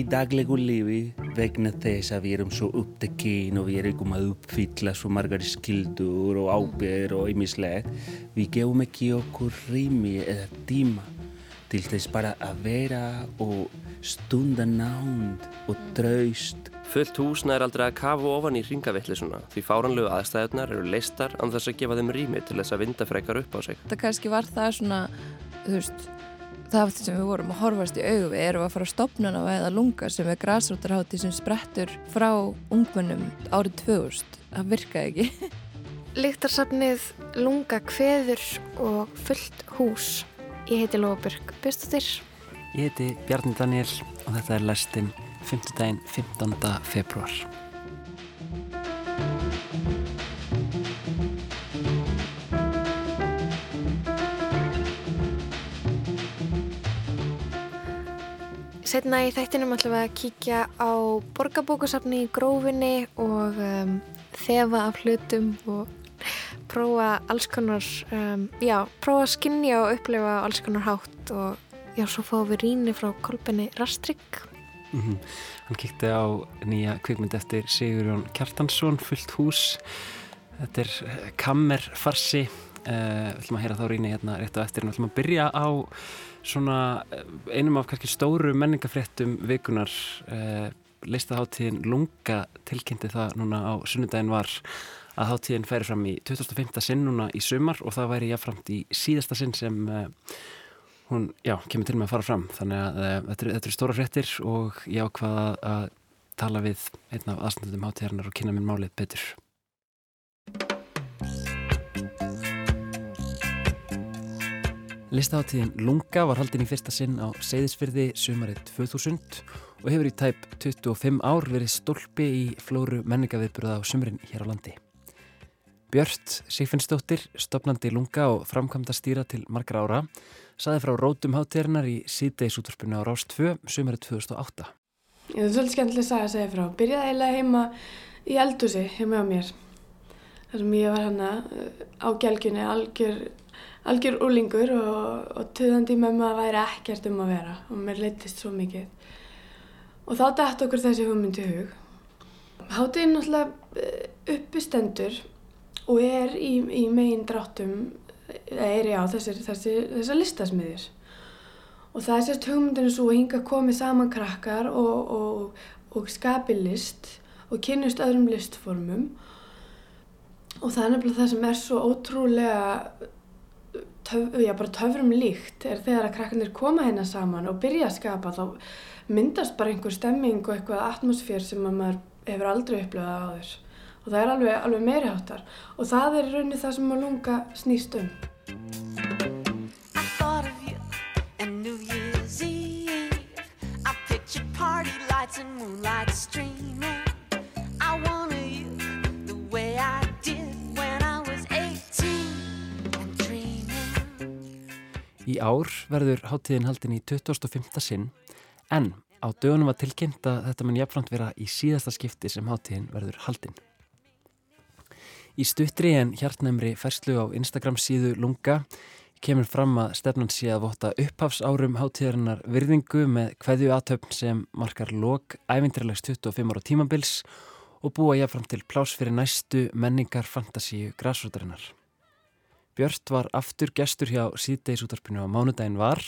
í daglegu lífi vegna þess að við erum svo upptekinn og við erum að uppfylla svo margar skildur og ábyrg og ymmislegt við gefum ekki okkur rými eða tíma til þess bara að vera og stunda nánd og draust Fullt hús nær aldrei að kafu ofan í ringavillisuna því fáranlegu aðstæðunar eru leistar án þess að gefa þeim rými til þess að vinda frekar upp á sig. Það kannski var það svona, þú veist, það sem við vorum að horfast í augu við erum að fara að stopna á eða lunga sem er græsrótarhátti sem sprettur frá ungmennum árið 2000. Það virkaði ekki. Líktarsafnið lunga kveður og fullt hús. Ég heiti Lóabjörg Björnstóttir. Ég heiti Bjarni Daniel og þetta er lestinn 5. daginn 15. februar. Setna í þættinum ætlum við að kíkja á borgarbókusafni í grófinni og um, þefa af hlutum og prófa alls konar, um, já, prófa að skinja og upplefa alls konar hátt og já, svo fáum við ríni frá kolpenni Rastrygg Mm -hmm. Hann kíkti á nýja kvikmynd eftir Sigurjón Kjartansson, fullt hús. Þetta er eh, kammerfarsi. Uh, við ætlum að heyra þá rýni hérna rétt á eftir. Við ætlum að byrja á svona eh, einum af kannski stóru menningafréttum vikunar. Uh, Listaháttíðin Lunga tilkynnti það núna á sunnudagin var að háttíðin færi fram í 2005. sinn núna í sumar og það væri jáframt í síðasta sinn sem uh, hún, já, kemur til með að fara fram þannig að uh, þetta, er, þetta er stóra fréttir og ég ákvaða að tala við einn af aðstandundum hátíðarnar og kynna minn málið betur Listaháttíðin Lunga var haldin í fyrsta sinn á Seyðisfyrði sumarið 2000 og hefur í tæp 25 ár verið stólpi í flóru menningaviðburða á sumrin hér á landi Björn Sigfinnsdóttir, stopnandi Lunga og framkvæmda stýra til margra ára saði frá rótum hátíðarinnar í síðdeisútvarpinu á Rást 2, sömurinn 2008. Það er svolítið skemmtileg að segja frá. Byrjaði eiginlega heima í eldúsi heima á mér. Þar sem ég var hana eh, á gelgjunni algjör, algjör úlingur og, og töðandi með maður að væri ekkert um að vera og mér leittist svo mikið. Og þá dætt okkur þessi hugmyndi hug. Hátíðin náttúrulega eh, uppi stendur og er í, í megin dráttum er já þessar, þessar, listasmiðir og það er sérst hugmyndinu svo að hinga komið saman krakkar og, og, og skapi list og kynast öðrum listformum og það er nefnilega það sem er svo ótrúlega töf, já, bara töfrum líkt er þegar að krakkarnir koma hérna saman og byrja að skapa þá myndast bara einhver stemming og eitthvað atmosfér sem maður hefur aldrei upplöðað áður. Og það er alveg, alveg meiri áttar og það er raunin það sem að lunga snýst um. Í ár verður háttíðin haldin í 2005. sinn en á dögunum var tilkynnt að þetta mun jafnframt vera í síðasta skipti sem háttíðin verður haldin. Í stuttri en hjartnæmri ferslu á Instagram síðu Lunga kemur fram að stefnan sé að votta upphafsárum hátíðarinnar virðingu með hverju aðtöfn sem markar lok ævindirlegs 25 ára tímabils og búa jáfram til plás fyrir næstu menningar fantasíu græsrútarinnar. Björn var aftur gestur hjá síðdeisútarpinu á mánudagin var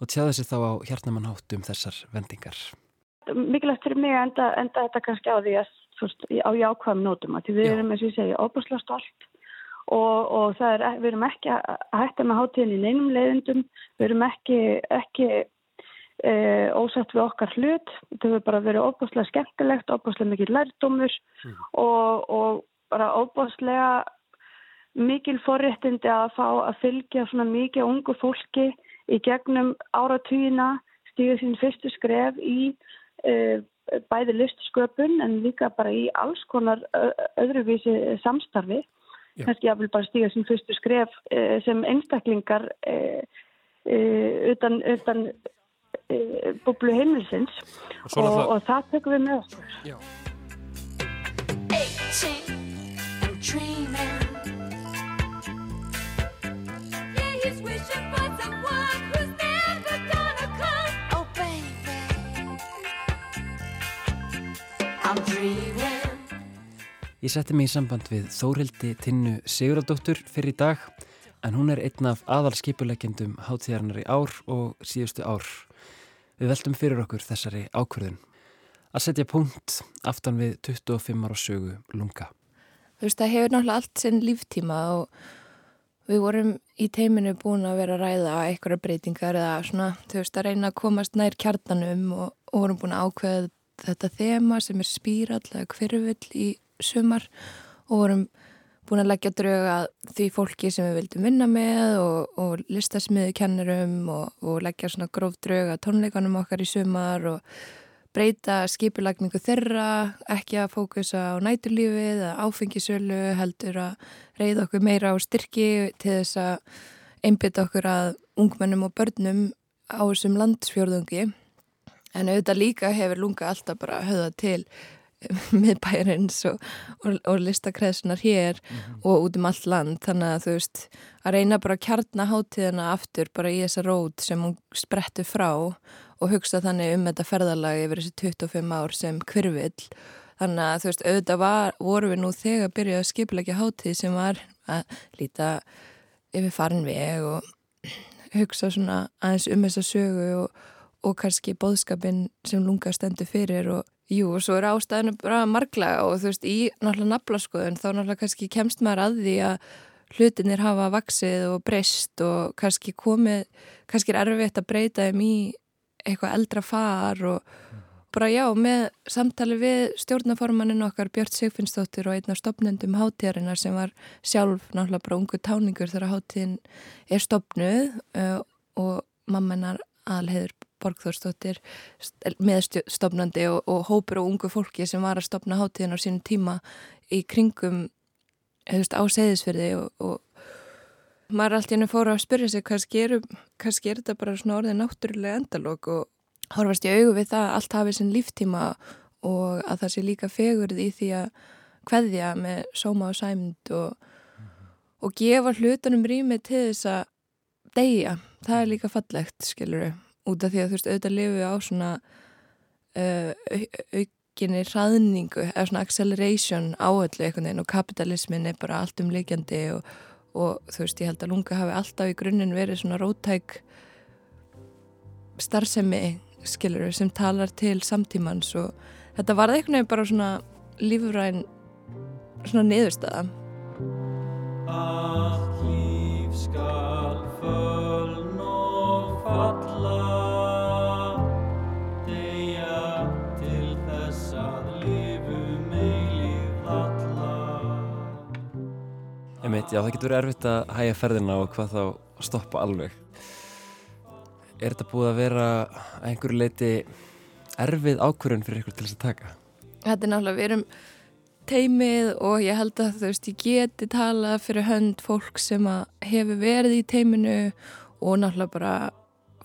og tjáði sig þá á hjartnæmanháttum um þessar vendingar. Mikilvægt fyrir mig enda, enda þetta kannski á því að á jákvæðum nótum að við erum, eins og ég segja, óbúslega stolt og, og er, við erum ekki að hætta með hátíðin í neinum leiðindum, við erum ekki, ekki e, ósett við okkar hlut, það hefur bara verið óbúslega skemmtilegt, óbúslega mikið lærdómur mm. og, og bara óbúslega mikil forréttindi að fá að fylgja svona mikið ungu fólki í gegnum áratugina stíðu sín fyrstu skref í uh, bæði listsköpun en líka bara í alls konar öðruvísi samstarfi. Já. kannski að vil bara stíga sem fyrstu skref eh, sem einstaklingar eh, eh, utan, utan búblu heimilsins og, og, og það tökum við með okkur Ég setti mig í samband við Þórildi Tinnu Sigurðardóttur fyrir í dag en hún er einn af aðalskipulegjendum hátíðarinnar í ár og síðustu ár. Við veltum fyrir okkur þessari ákverðun. Að setja punkt aftan við 25 ára sögu lunga. Þú veist, það hefur náttúrulega allt sinn líftíma og við vorum í teiminu búin að vera að ræða eitthvað breytingar eða svona, þú veist, að reyna að komast nær kjartanum og, og vorum búin að ákveða þetta þema sem er spírall eða hverfill í sumar og vorum búin að leggja drauga því fólki sem við vildum vinna með og, og listasmiðu kennurum og, og leggja svona gróf drauga tónleikanum okkar í sumar og breyta skipulagningu þeirra, ekki að fókusa á næturlífið eða áfengisölu, heldur að reyða okkur meira á styrki til þess að einbytta okkur að ungmennum og börnum á þessum landsfjörðungi. En auðvitað líka hefur lunga alltaf bara höfða til miðbæjarins og, og, og listakreðsunar hér mm -hmm. og út um allt land þannig að þú veist að reyna bara að kjarna hátíðina aftur bara í þessa rót sem hún sprettu frá og hugsa þannig um þetta ferðalagi yfir þessi 25 ár sem kvirvill þannig að þú veist auðvitað var, voru við nú þegar byrjuð að skipleggja hátíð sem var að líta yfir farin veg og hugsa svona aðeins um þessa sögu og, og kannski bóðskapin sem lunga stendur fyrir og Jú, og svo er ástæðinu bara marglega og þú veist, í náttúrulega naflaskoðun þá náttúrulega kannski kemst maður að því að hlutinir hafa vaksið og breyst og kannski komið, kannski er erfitt að breyta þeim í eitthvað eldra far og bara já, með samtali við stjórnaformanin okkar Björn Sigfinnsdóttir og einna stopnendum hátíðarinnar sem var sjálf náttúrulega bara ungu táningur þegar hátíðin er stopnuð uh, og mammenar alheður Borgþórsdóttir meðstofnandi og, og hópur og ungu fólki sem var að stopna hátíðin á sínum tíma í kringum hefðist, á segðisverði og, og maður allt í hennu fóru að spyrja sig kannski er, kannski er þetta bara svona orðið náttúrulega endalók og horfast í augu við það að allt hafi sinn líftíma og að það sé líka fegurð í því að hveðja með sóma og sæmnd og, og gefa hlutunum rými til þess að deyja, það er líka fallegt skiluru út af því að þú veist auðvitað lifu á svona uh, aukinni hraðningu eða svona acceleration áöllu einhvern veginn og kapitalismin er bara allt um líkjandi og, og þú veist ég held að lunga hafi alltaf í grunninn verið svona rótæk starfsemi skilur sem talar til samtímans og þetta var eitthvað nefn bara svona lífræn svona niðurstaða. Allt líf skal föln og falla Einmitt, já, það getur verið erfitt að hægja ferðina og hvað þá stoppa alveg. Er þetta búið að vera einhverju leiti erfið ákvörðun fyrir ykkur til þess að taka? Þetta er náttúrulega, við erum teimið og ég held að þú veist, ég geti talað fyrir hönd fólk sem hefur verið í teiminu og náttúrulega bara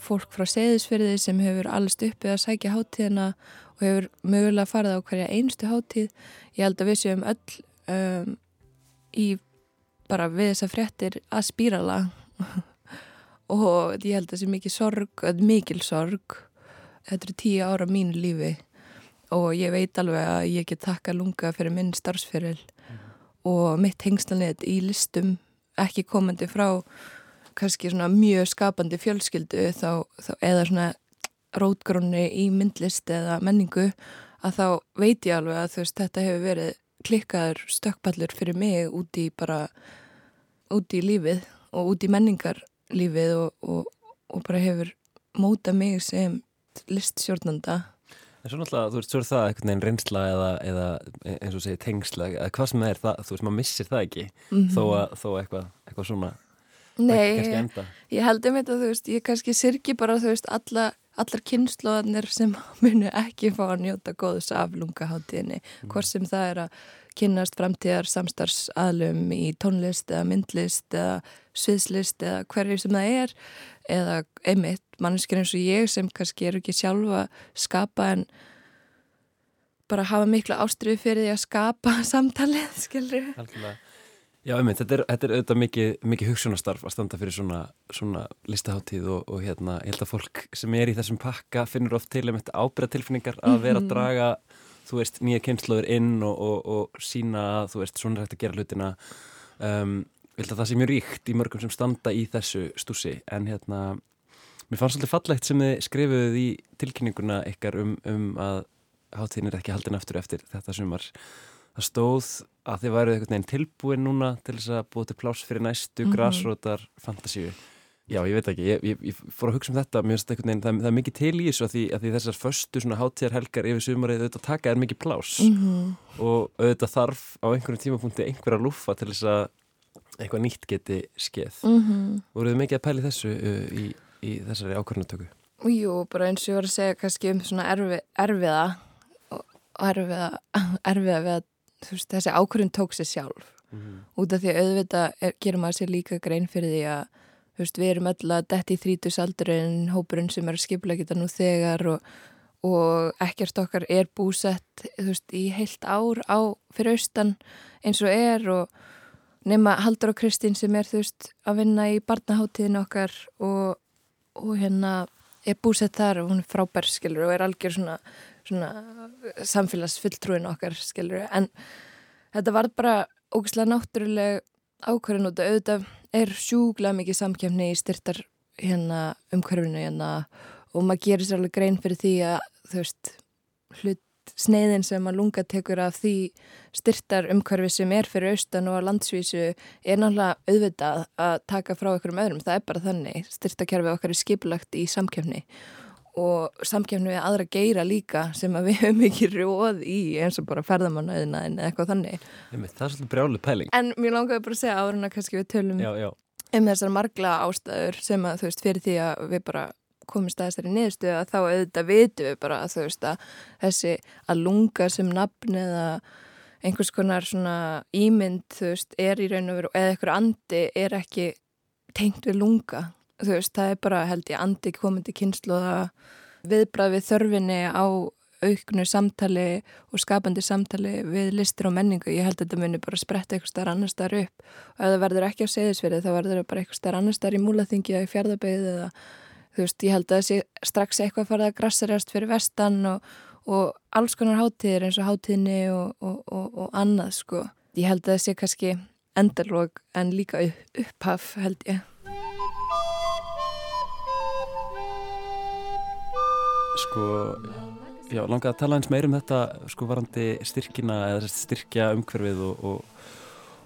fólk frá seðisferði sem hefur allast uppið að sækja háttíðina og hefur mögulega farið á hverja einstu háttíð. Ég held að við séum öll um, í bara við þessa fréttir að spírala. Og ég held að það sé mikið sorg, mikil sorg. Þetta eru tíu ára mínu lífi. Og ég veit alveg að ég get takka lunga fyrir minn starfsferil. Mm. og mitt hengslanett í listum ekki komandi frá kannski svona mjög skapandi fjölskyldu þá, þá eða svona rótgrónni í myndlist eða menningu að þá veit ég alveg að þú veist þetta hefur verið klikkaður stökkpallur fyrir mig út í bara út í lífið og út í menningarlífið og, og, og bara hefur móta mig sem liststjórnanda En svo náttúrulega, þú veist, svo er það einhvern veginn reynsla eða, eða eins og segir tengsla eða hvað sem er það, þú veist, maður missir það ekki mm -hmm. þó, að, þó eitthvað, eitthvað svona Nei, ég, ég held um þetta, þú veist, ég kannski sirki bara, þú veist, alla allar kynnslóðanir sem munu ekki fá að njóta góðs af lungaháttíðinni mm. hvort sem það er að kynnast framtíðar samstarfsaðlum í tónlist eða myndlist eða sviðslist eða hverju sem það er eða einmitt mannskir eins og ég sem kannski er ekki sjálfa skapa en bara hafa miklu ástriði fyrir því að skapa samtalið, Algjörlega Já, einmitt, þetta er, þetta er auðvitað mikið, mikið hugsunastarf að standa fyrir svona, svona listaháttíð og, og hérna, ég held að fólk sem er í þessum pakka finnur oft til um þetta ábyrða tilfinningar að vera að mhm. draga, þú veist, nýja kynnslóður inn og, og, og sína að, þú veist, svona er hægt að gera hlutina. Um, vil það sé mjög ríkt í mörgum sem standa í þessu stúsi en hérna, mér fannst svolítið fallegt sem þið skrifuðuð í tilkynninguna ykkar um, um að hátíðin er ekki haldin aftur eftir þetta sumar. Það stóð að þið væruð veginn tilbúin núna til þess að búið til pláss fyrir næstu mm -hmm. græsrótar fantasíu Já, ég veit ekki, ég, ég, ég fór að hugsa um þetta mér finnst einhvern veginn, það, það er mikið til í þessu að því, að því þessar förstu svona hátíðarhelgar yfir sumarið auðvitað taka er mikið plás mm -hmm. og auðvitað þarf á einhverjum tímapunkti einhverja lúfa til þess að eitthvað nýtt geti skeið mm -hmm. voruð þið mikið að pæli þessu uh, í, í þessari ákvörnutöku? Jú, bara eins og ég var að segja kannski um svona erfi, erfiða og erfiða, erfiða við að veist, þessi ákvörðun tók sér sjálf mm -hmm. út af því að auðvitað er, að veist, við erum öll að detti í þrítusaldurinn hópurinn sem er að skipla geta nú þegar og, og ekkert okkar er búsett veist, í heilt ár á fyrir austan eins og er og nema Haldur og Kristín sem er þú veist að vinna í barnaháttíðin okkar og, og hérna er búsett þar og hún er frábær skilur og er algjör svona, svona samfélagsfylltrúin okkar skilur en þetta var bara ógislega náttúruleg ákvarðin út að auðvitað er sjúglega mikið samkjöfni í styrtar hérna umhverfinu hérna og maður gerir sér alveg grein fyrir því að þú veist hlut sneiðin sem að lunga tekur af því styrtar umhverfi sem er fyrir austan og að landsvísu er náttúrulega auðvitað að taka frá okkur um öðrum, það er bara þannig. Styrtakerfi okkar er skipulagt í samkjöfni og samkjöfni við aðra geira líka sem að við höfum ekki róð í eins og bara ferðamannaðina en eitthvað þannig. Það er svolítið brjálu pæling. En mér langaði bara að segja áruna kannski við tölum já, já. um þessar margla ástæður sem að þú veist fyrir því að við bara komist að þessari niðurstöðu að þá auðvitað vitum við bara að þú veist að þessi að lunga sem nafn eða einhvers konar svona ímynd þú veist er í raun og veru eða einhver andi er ekki tengt við lunga þú veist það er bara held ég andi komandi kynslu og viðbrað við þörfinni á auknu samtali og skapandi samtali við listir og menningu. Ég held að þetta munir bara spretta eitthvað starf annar starf upp og ef það verður ekki á segðisverði þá verður það bara eitthvað starf annar starf í múlaþingi eða í fjardabegið eða þú veist, ég held að þessi strax eitthvað farið að grassarast fyrir vestan og, og alls konar hátíðir eins og hátíðinni og, og, og annað sko. Ég held að þessi kannski endalóg en líka upphaf held ég. Sko, já, langaði að tala eins meir um þetta sko varandi styrkina eða styrkja umhverfið og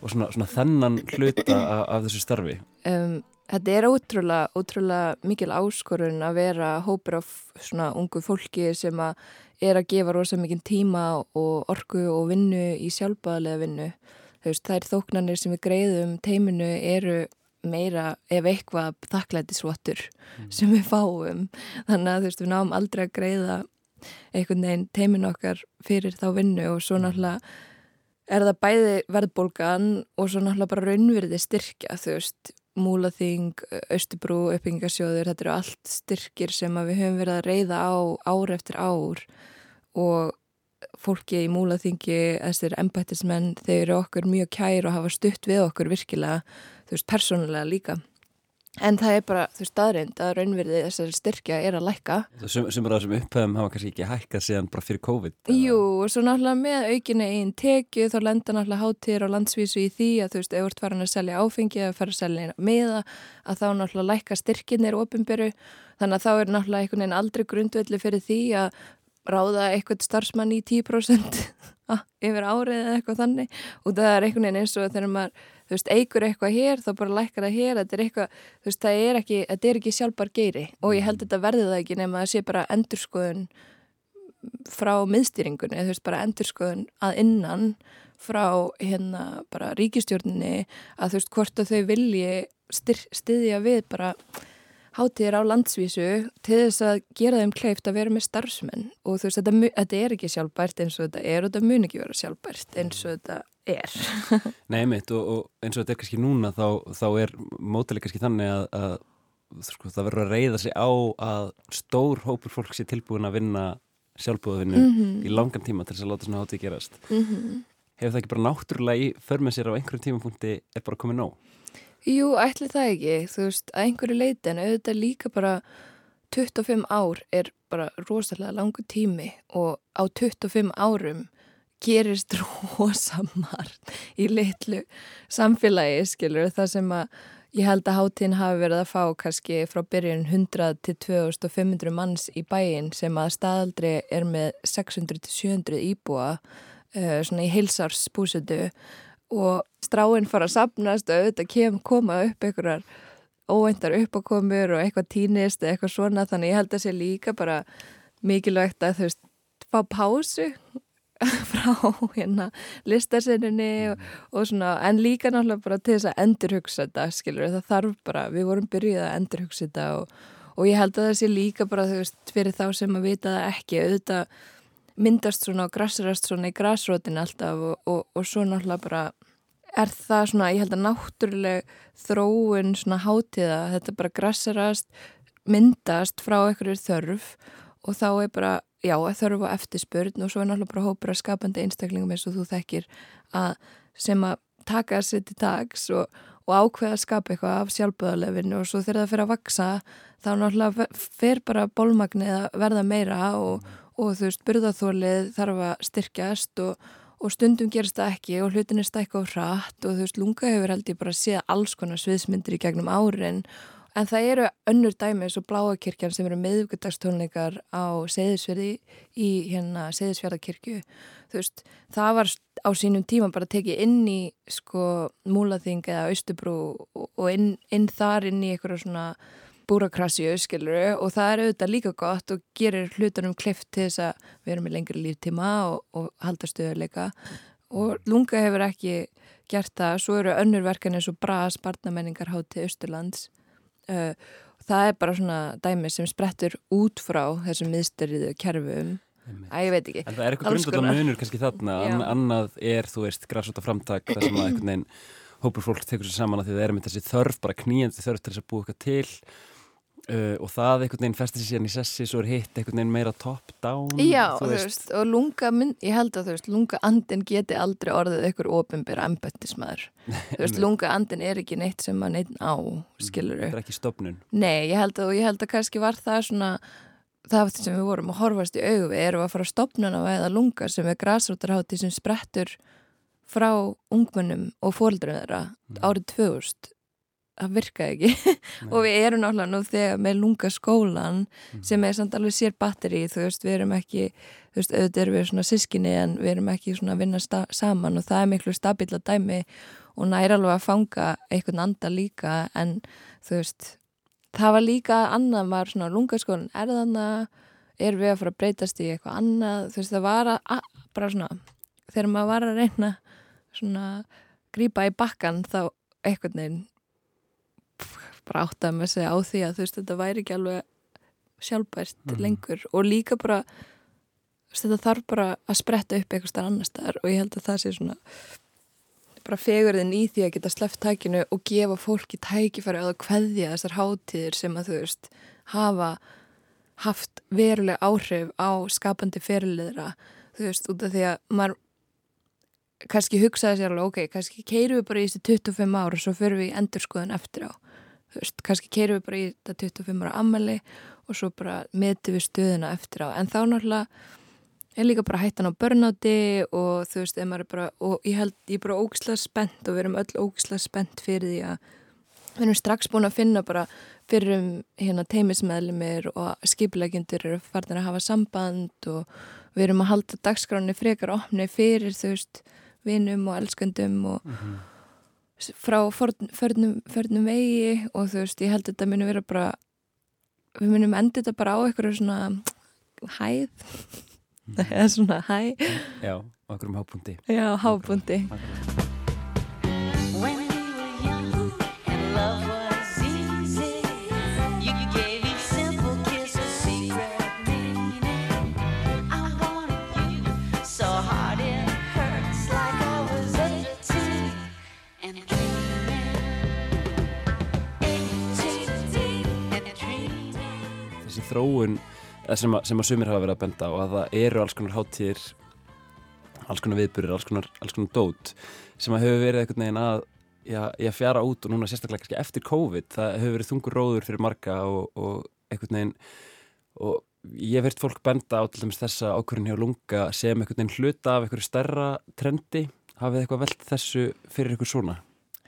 svona, svona þennan hluta af, af þessu starfi. Um, Þetta er ótrúlega, ótrúlega mikil áskorun að vera hópur af svona ungu fólki sem að er að gefa rosa mikið tíma og orku og vinnu í sjálfbæðilega vinnu. Veist, þær þóknarnir sem við greiðum teiminu eru meira ef eitthvað þakklætisvottur mm. sem við fáum. Þannig að þú veist, við náum aldrei að greiða einhvern veginn teiminu okkar fyrir þá vinnu og svo náttúrulega er það bæði verðbólgan og svo náttúrulega bara raunverði styrkja, þú veist, Múlaþing, Östubrú, uppbyggingarsjóður, þetta eru allt styrkir sem við höfum verið að reyða á ár eftir ár og fólki í Múlaþingi, þessir embættismenn, þeir eru okkur mjög kær og hafa stutt við okkur virkilega, þú veist, persónulega líka. En það er bara, þú veist, aðreind að raunverði þessari styrkja er að lækka. Sem, sem er það sem upphæðum hafa kannski ekki hækkað síðan bara fyrir COVID? Jú, og svo náttúrulega með aukinni einn tekið þá lenda náttúrulega hátir á landsvísu í því að þú veist, ef þú ert farin að selja áfengi eða farin að selja meða, að þá náttúrulega lækka styrkinir ofinberu, þannig að þá er náttúrulega einhvern veginn aldrei grundvelli fyrir því að ráða eitthvað starfsmann í 10% yfir árið eða eitthvað þannig. Og það er einhvern veginn eins og þegar maður þú veist, eigur eitthvað hér, þá bara lækkar það hér, þetta er eitthvað, þú veist, það er ekki, þetta er ekki sjálfbar geiri. Og ég held að þetta verði það ekki nema að sé bara endurskoðun frá miðstýringunni, þú veist, bara endurskoðun að innan frá hérna bara ríkistjórninni að þú veist, hvort að þau vilji styðja við bara hátíðir á landsvísu til þess að gera þeim kleift að vera með starfsmenn og þú veist, þetta, þetta er ekki sjálfbært eins og þetta er og þetta mun ekki vera sjálfbært eins og þetta er. Nei, mitt og, og eins og þetta er kannski núna þá, þá er mótileg kannski þannig að, að sko, það verður að reyða sig á að stór hópur fólk sé tilbúin að vinna sjálfbúðvinnu mm -hmm. í langan tíma til þess að láta svona hátíð gerast. Mm -hmm. Hefur það ekki bara náttúrulega í för með sér á einhverjum tímapunkti er bara komið nóg? Jú, ætli það ekki, þú veist, að einhverju leiti en auðvitað líka bara 25 ár er bara rosalega langu tími og á 25 árum gerist rosa margt í litlu samfélagi, skilur, það sem að ég held að hátíðin hafi verið að fá kannski frá byrjun 100 til 2500 manns í bæin sem að staðaldri er með 600 til 700 íbúa uh, svona í heilsars búsutu og stráinn fara að sapnast og auðvitað kem, koma upp einhverjar óveintar uppakomur og eitthvað tínist eða eitthvað svona þannig ég held að sé líka bara mikilvægt að þú veist fá pásu frá hérna listasinninni og, og svona en líka náttúrulega bara til þess að endurhugsa þetta skilur það þarf bara, við vorum byrjuð að endurhugsa þetta og, og ég held að það sé líka bara þú veist fyrir þá sem að vita það ekki auðvitað myndast svona og grassrast svona í grassrótin alltaf og, og, og svo náttúrulega bara er það svona, ég held að náttúruleg þróun svona hátíða, þetta bara grassarast, myndast frá einhverjur þörf og þá er bara, já, þörf og eftirspurn og svo er náttúrulega bara hópur að skapandi einstaklingum eins og þú þekkir að sem að taka sér til dags og, og ákveða að skapa eitthvað af sjálfböðalefinu og svo þegar það fyrir að vaksa þá náttúrulega fer bara bólmagnið að verða meira og, og þú veist, burðaþólið þarf að styrkjast og, og stundum gerist það ekki og hlutin er stækka á hratt og þú veist, lunga hefur held ég bara séð alls konar sviðsmyndir í gegnum árin. En það eru önnur dæmi eins og Bláakirkjan sem eru meðugudagstónleikar á Seyðisverði í hérna Seyðisverðakirkju þú veist, það var á sínum tíma bara tekið inn í sko múlaþing eða austubrú og inn, inn þar inn í eitthvað svona búrakrasju, skiluru, og það er auðvitað líka gott og gerir hlutunum klift til þess að við erum í lengri líftíma og, og halda stöðuleika og Lunga hefur ekki gert það, svo eru önnur verkan eins og Bras, barnamenningarhátti Östurlands uh, það er bara svona dæmi sem sprettur út frá þessum miðsteriðu kerfum. Æ, ég veit ekki. En það er eitthvað grundvölda munur kannski þarna, An annað er, þú veist, græsóta framtak, það sem að einhvern veginn hópur fólk tekur sér saman að því það er með þessi þörf, bara kníjandi þörf til þess að búa eitthvað til Uh, og það einhvern veginn festir sér í sessi svo er hitt einhvern veginn meira top down Já, þú veist, og lunga mynd, ég held að þú veist, lunga andin geti aldrei orðið einhver ofinbæra ambettismæður þú veist, lunga andin er ekki neitt sem maður neitt á, skilur Það er ekki stopnun Nei, ég held að, og ég held að kannski var það svona það sem við vorum að horfast í við erum að fara stopnuna eða lunga sem er græsrótarhátti sem sprettur frá ungmennum og fólkdurum þeirra mm. árið 2000 það virkaði ekki og við erum náttúrulega nú þegar með lunga skólan mm. sem er samt alveg sér batteri þú veist, við erum ekki þú veist, auðvitað erum við svona sískinni en við erum ekki svona að vinna saman og það er miklu stabíla dæmi og næra alveg að fanga einhvern anda líka en þú veist það var líka, annan var svona lunga skólan, er þannig er við að fara að breytast í eitthvað annað þú veist, það var að, að bara svona þegar maður var að reyna svona grýpa í bakkan þá einhvern veginn bara átt að með segja á því að þú veist þetta væri ekki alveg sjálfbært mm. lengur. Og líka bara þetta þarf bara að spretta upp eitthvað starf annar staðar. Og ég held að það sé svona bara fegurðin í því að geta sleft tækinu og gefa fólki tækifæri að hverðja þessar hátíðir sem að þú veist hafa haft veruleg áhrif á skapandi fyrirliðra. Þú veist út af því að maður kannski hugsaði sér alveg ok, kannski keiru við bara í þessi 25 ára og svo fyrir við í endurskoðun eftir á þú veist, kannski keirum við bara í þetta 25 ára ammali og svo bara metum við stöðuna eftir á. En þá náttúrulega er líka bara hættan á börnáti og þú veist, bara, og ég held, ég er bara ógislega spennt og við erum öll ógislega spennt fyrir því að við erum strax búin að finna bara fyrir um hérna teimismeðlumir og skipilegjundur eru farin að hafa samband og við erum að halda dagskráni frekar opni fyrir þú veist, vinum og elskundum og mm -hmm frá förnum, förnum vegi og þú veist, ég held að þetta muni vera bara við munum enda þetta bara á eitthvað svona hæð. Mhm. eða svona hæð Já, okkur um hápundi Já, hápundi þróun sem að, sem að sumir hafa verið að benda og að það eru alls konar háttíðir alls konar viðburir, alls konar, alls konar dót sem að hefur verið einhvern veginn að já, fjara út og núna sérstaklega kannski eftir COVID það hefur verið þungur róður fyrir marga og, og einhvern veginn og ég hef virt fólk benda á til dæmis þessa ákvörðin hjá lunga sem einhvern veginn hluta af einhverju stærra trendi. Hafið eitthvað velt þessu fyrir ykkur svona?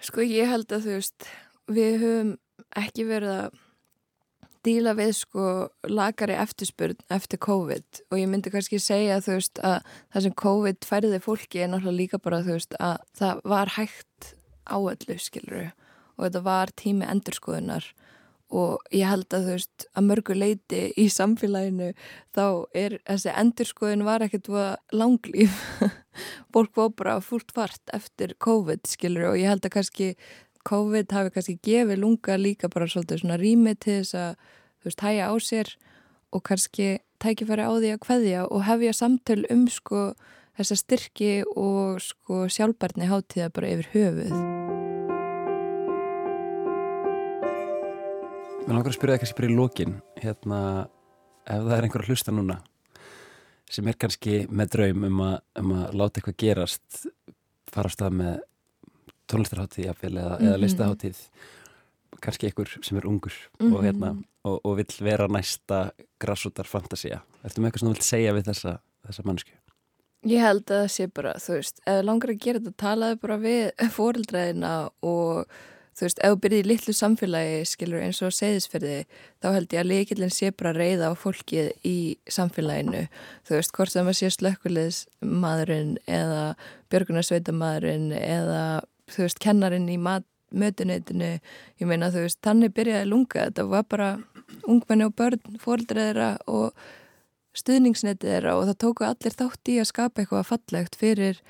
Sko ég held að þú veist, við höfum ekki verið að díla við sko lagari eftirspurn eftir COVID. Og ég myndi kannski segja þú veist að það sem COVID færði fólki er náttúrulega líka bara þú veist að það var hægt áallu skiluru og þetta var tími endurskoðunar. Og ég held að þú veist að mörgu leiti í samfélaginu þá er þessi endurskoðun var ekkert langlýf fólk var bara fullt fart eftir COVID skilur og ég held að kannski COVID hafi kannski gefið lunga líka bara svolítið svona rými til þess að þú veist hæja á sér og kannski tækifæri á því að hveðja og hefja samtöl um sko þessa styrki og sko sjálfbarni hátíða bara yfir höfuð. Mér langar að spyrja það kannski bara í lókin hérna, ef það er einhver að hlusta núna sem er kannski með draum um að, um að láta eitthvað gerast fara á stað með tónlistarháttíð eða, mm -hmm. eða mhm. Kannski einhver sem er ungur mm -hmm. og, hérna, og, og vill vera næsta grassútar fantasia. Ertu með eitthvað sem þú vilt segja við þessa, þessa mannsku? Ég held að það sé bara, þú veist, ef langar að gera þetta talaðu bara við fóreldræðina og þú veist, ef þú byrðir í litlu samfélagi, skilur, eins og segðisferði, þá held ég að leikillin sé bara reyða á fólkið í samfélaginu, þú veist, hvort það maður sé slökkulismadurinn eða björgunarsveitamadurinn eða, þú veist, kennarin í mötuneytinu, ég meina, þú veist, þannig byrjaði lunga, þetta var bara ungmenni og börn, fóldreðra og stuðningsnetið þeirra og það tóku allir þátt í að skapa eitthvað fallegt fyrir,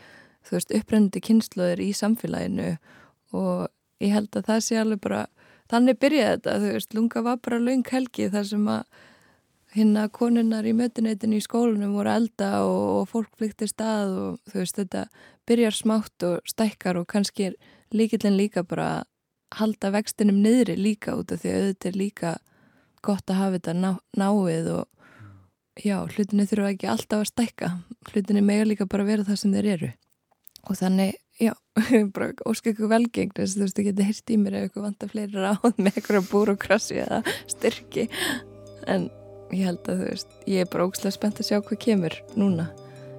þú veist, upprennandi kynnslóðir í samfélaginu. Og ég held að það sé alveg bara þannig byrjaði þetta, þú veist, lunga var bara laung helgi þar sem að hérna konunnar í mötuneytinu í skólunum voru elda og, og fólk flyktist að og þú veist, þetta byrjar smátt og stækkar og kannski er líkillin líka bara að halda vextinum niðri líka út af því að auðvitað er líka gott að hafa þetta ná, náið og já, hlutinni þurfa ekki alltaf að stækka. Hlutinni mega líka bara vera það sem þeir eru. Og þannig Já, bara óskar ykkur velgengn þess að þú veist, þú getur hirt í mér ef ykkur vantar fleiri ráð með ykkur búrokrassi eða styrki. En ég held að þú veist, ég er bara ógslag spennt að sjá hvað kemur núna.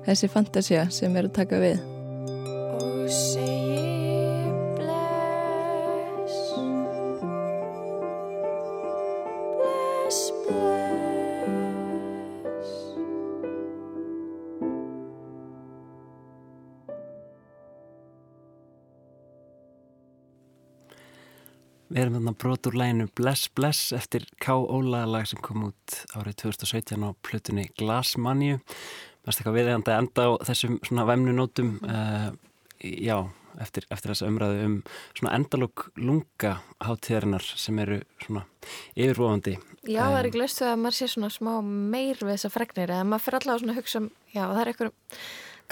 Þessi fantasia sem er að taka við. Og segi Við erum þarna brotur læginu Bless Bless eftir K. Óla lag sem kom út árið 2017 á plutunni Glasmanju. Mest eitthvað viðegandi enda á þessum svona væmnu nótum uh, já, eftir, eftir þessa umræðu um svona endalók lunga hátíðarinnar sem eru svona yfirvofandi. Já, um, það er ekki löstu að maður sé svona smá meir við þessa fregnir eða maður fyrir svona að hugsa um, já, það er eitthvað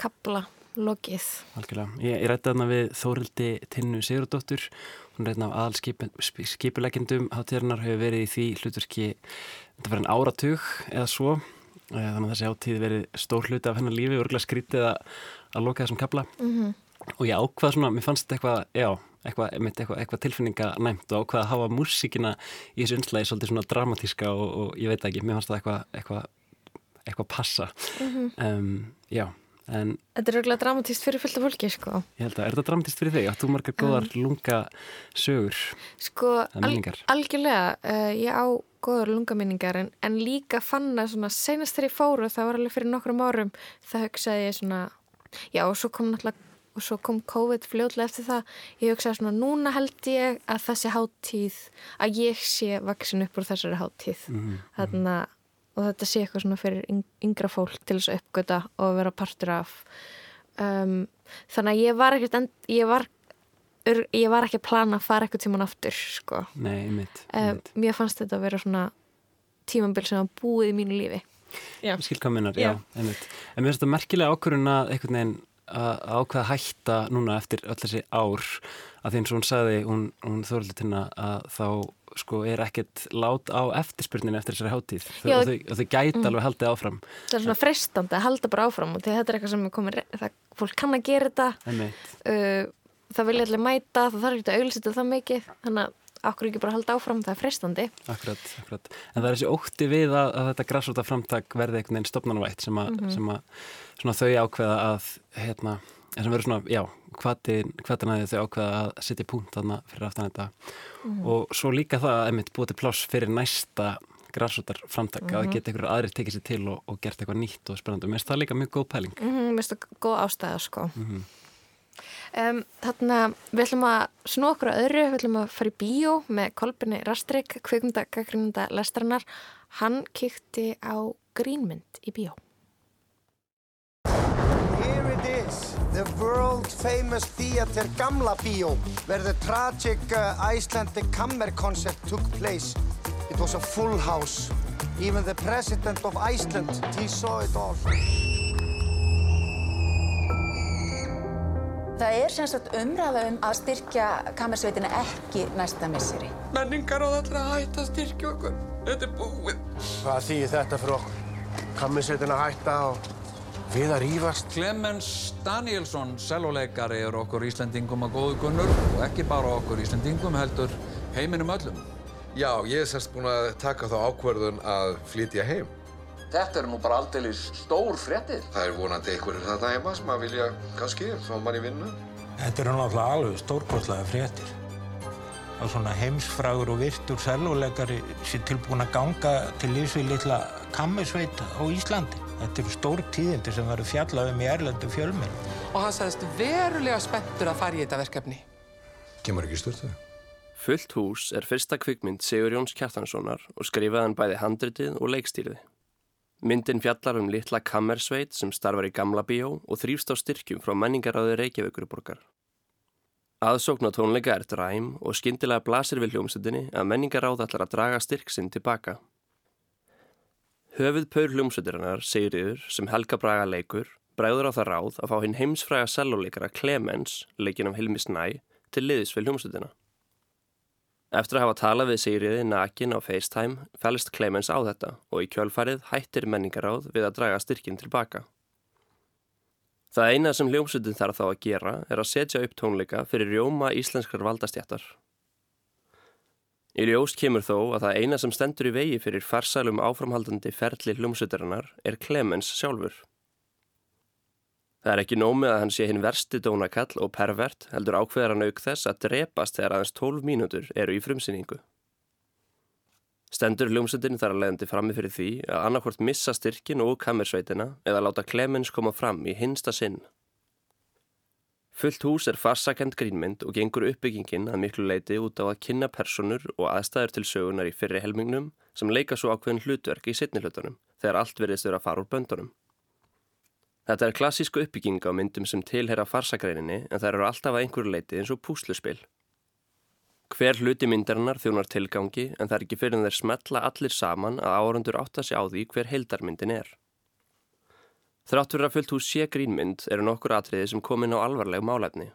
kapla lokið. Algjörlega. Ég, ég rætti þarna við Þórildi Tinnu Sigurdóttur hún er einn af aðal skipulegjendum hátíðarnar hefur verið í því hlutverki þetta verið en áratug eða svo eh, þannig að þessi hátíð verið stór hluti af hennar lífi örgulega skrítið að, að loka þessum kabla mm -hmm. og ég ákvað svona, mér fannst eitthvað já, eitthvað, eitthvað, eitthvað tilfinninga næmt og ákvað að hafa músíkina í þessu unslægi svolítið svona dramatíska og, og ég veit ekki, mér fannst það eitthvað, eitthvað passa mm -hmm. um, já En, þetta er örgulega dramatíst fyrir fullta fólki sko. Ég held að, er þetta dramatíst fyrir þig? Áttu margar góðar um, lunga sögur? Sko, al, algjörlega uh, ég á góðar lungaminningar en, en líka fann að svona senast þegar ég fóru, það var alveg fyrir nokkrum árum það hugsaði ég svona já og svo kom náttúrulega og svo kom COVID fljóðlega eftir það ég hugsaði svona, núna held ég að þessi háttíð, að ég sé vaksin upp úr þessari háttíð mm -hmm. þannig að og þetta sé eitthvað svona fyrir yngra fólk til þess að uppgöta og vera partur af. Um, þannig að ég var ekkert end, ég var ég var ekki að plana að fara eitthvað tíman aftur sko. Nei, einmitt, einmitt. Um, mér fannst þetta að vera svona tímanbíl sem að búið í mínu lífi. Skilkaminar, já, já einmitt. en mér finnst þetta merkilega ákvörðun að einhvern veginn að ákveða hætta núna eftir öll þessi ár. Að því eins og hún sagði, hún, hún þorði til að þá sko er ekkert lát á eftirspurninu eftir þessari hátíð Já, og, þau, þau gæti mm. alveg haldið áfram Það er svona frestandi að halda bara áfram og þetta er eitthvað sem er komið, það, fólk kann að gera þetta uh, það vilja allir mæta það þarf ekki að auðvitað það mikið þannig okkur ekki bara halda áfram, það er frestandi. Akkurat, akkurat. En það er þessi ótti við að, að þetta græsóta framtak verði einhvern veginn stopnarnvætt sem, mm -hmm. sem að þau ákveða að, hérna, sem verður svona, já, hvaðin að þau ákveða að setja punkt þarna fyrir aftan þetta. Mm -hmm. Og svo líka það að einmitt búið til pláss fyrir næsta græsótar framtak, mm -hmm. að mhm. geta einhverju aðri tekið sér til og, og gert eitthvað nýtt og spennandi. Mér finnst það líka mjög góð pæling. Mér finnst það góð ástæða, sko. Mhm. Um, þarna við ætlum að snú okkur að öðru, við ætlum að fara í bíó með Kolbjörni Rastrik, kvikmundagagrínunda lestarinnar. Hann kykti á grínmynd í bíó. The world famous theater Gamla bíó where the tragic uh, Icelandic Kammer concert took place. It was a full house. Even the president of Iceland, he saw it all. Það er semst umræða um að styrkja kamersveitina ekki næsta misseri. Menningar á þallra hætta að styrkja okkur. Þetta er búið. Hvað þýðir þetta fyrir okkur? Kamersveitina hætta og við að rýfast? Clemens Danielsson, selvoleikari, er okkur Íslandingum að góðu gunnur og ekki bara okkur Íslandingum heldur heiminum öllum. Já, ég er sérst búin að taka þá ákverðun að flytja heim. Þetta er nú bara aldrei stór frettir. Það er vonandi einhverjir þetta heima sem að vilja kannski fá mann í vinnu. Þetta er náttúrulega alveg stórkostlega frettir. Og svona heimsfragur og virtur selvoleikari sé tilbúin að ganga til lífsvið litla kammisveit á Íslandi. Þetta eru stór tíðindi sem verður fjallað um í erlendu fjölminn. Og hann sagðist verulega spenntur að fara í þetta verkefni. Kemur ekki stört það? Fullt hús er fyrsta kvikmynd Sigur Jóns Kjartanssonar og skrifaðan bæði handritið og leikstýrið. Myndin fjallar um litla kammersveit sem starfar í gamla bíó og þrýfst á styrkjum frá menningaráði Reykjavíkuruborgar. Aðsókn á tónleika er dræm og skindilega blasir við hljómsveitinni að menningaráð ætlar að draga styrk sinn tilbaka. Höfuð paur hljómsveitirinnar, Sigriður, sem Helga Braga leikur, bræður á það ráð að fá hinn heimsfræga selvoleikara Clemens, leikin af Hilmi Snæ, til liðis við hljómsveitina. Eftir að hafa talað við Sigriði nakin á FaceTime fælist Clemens á þetta og í kjölfarið hættir menningaráð við að draga styrkinn tilbaka. Það eina sem hljómsutin þarf þá að gera er að setja upp tónleika fyrir rjóma íslenskar valdastjættar. Í ljóst kemur þó að það eina sem stendur í vegi fyrir farsælum áframhaldandi ferli hljómsutarinnar er Clemens sjálfur. Það er ekki nómið að hann sé hinn versti dónakall og pervert heldur ákveðar hann auk þess að drepast þegar aðeins 12 mínútur eru í frumsýningu. Stendur hljómsundin þar að leiðandi frammi fyrir því að annarkvort missa styrkin og kamersveitina eða láta Clemens koma fram í hinsta sinn. Fullt hús er farsakend grínmynd og gengur uppbyggingin að miklu leiti út á að kynna personur og aðstæður til sögunar í fyrri helmingnum sem leika svo ákveðin hlutverk í sittni hlutunum þegar allt verðist vera að fara úr böndunum. Þetta er klassísku uppbygging á myndum sem tilhera farsagreininni en það eru alltaf að einhverju leiti eins og púsluspil. Hver hluti myndarinnar þjónar tilgangi en það er ekki fyrir en þeir smetla allir saman að árandur átta sig á því hver heildarmyndin er. Þráttur að fullt hús sé grínmynd eru nokkur atriði sem komin á alvarleg málæfni.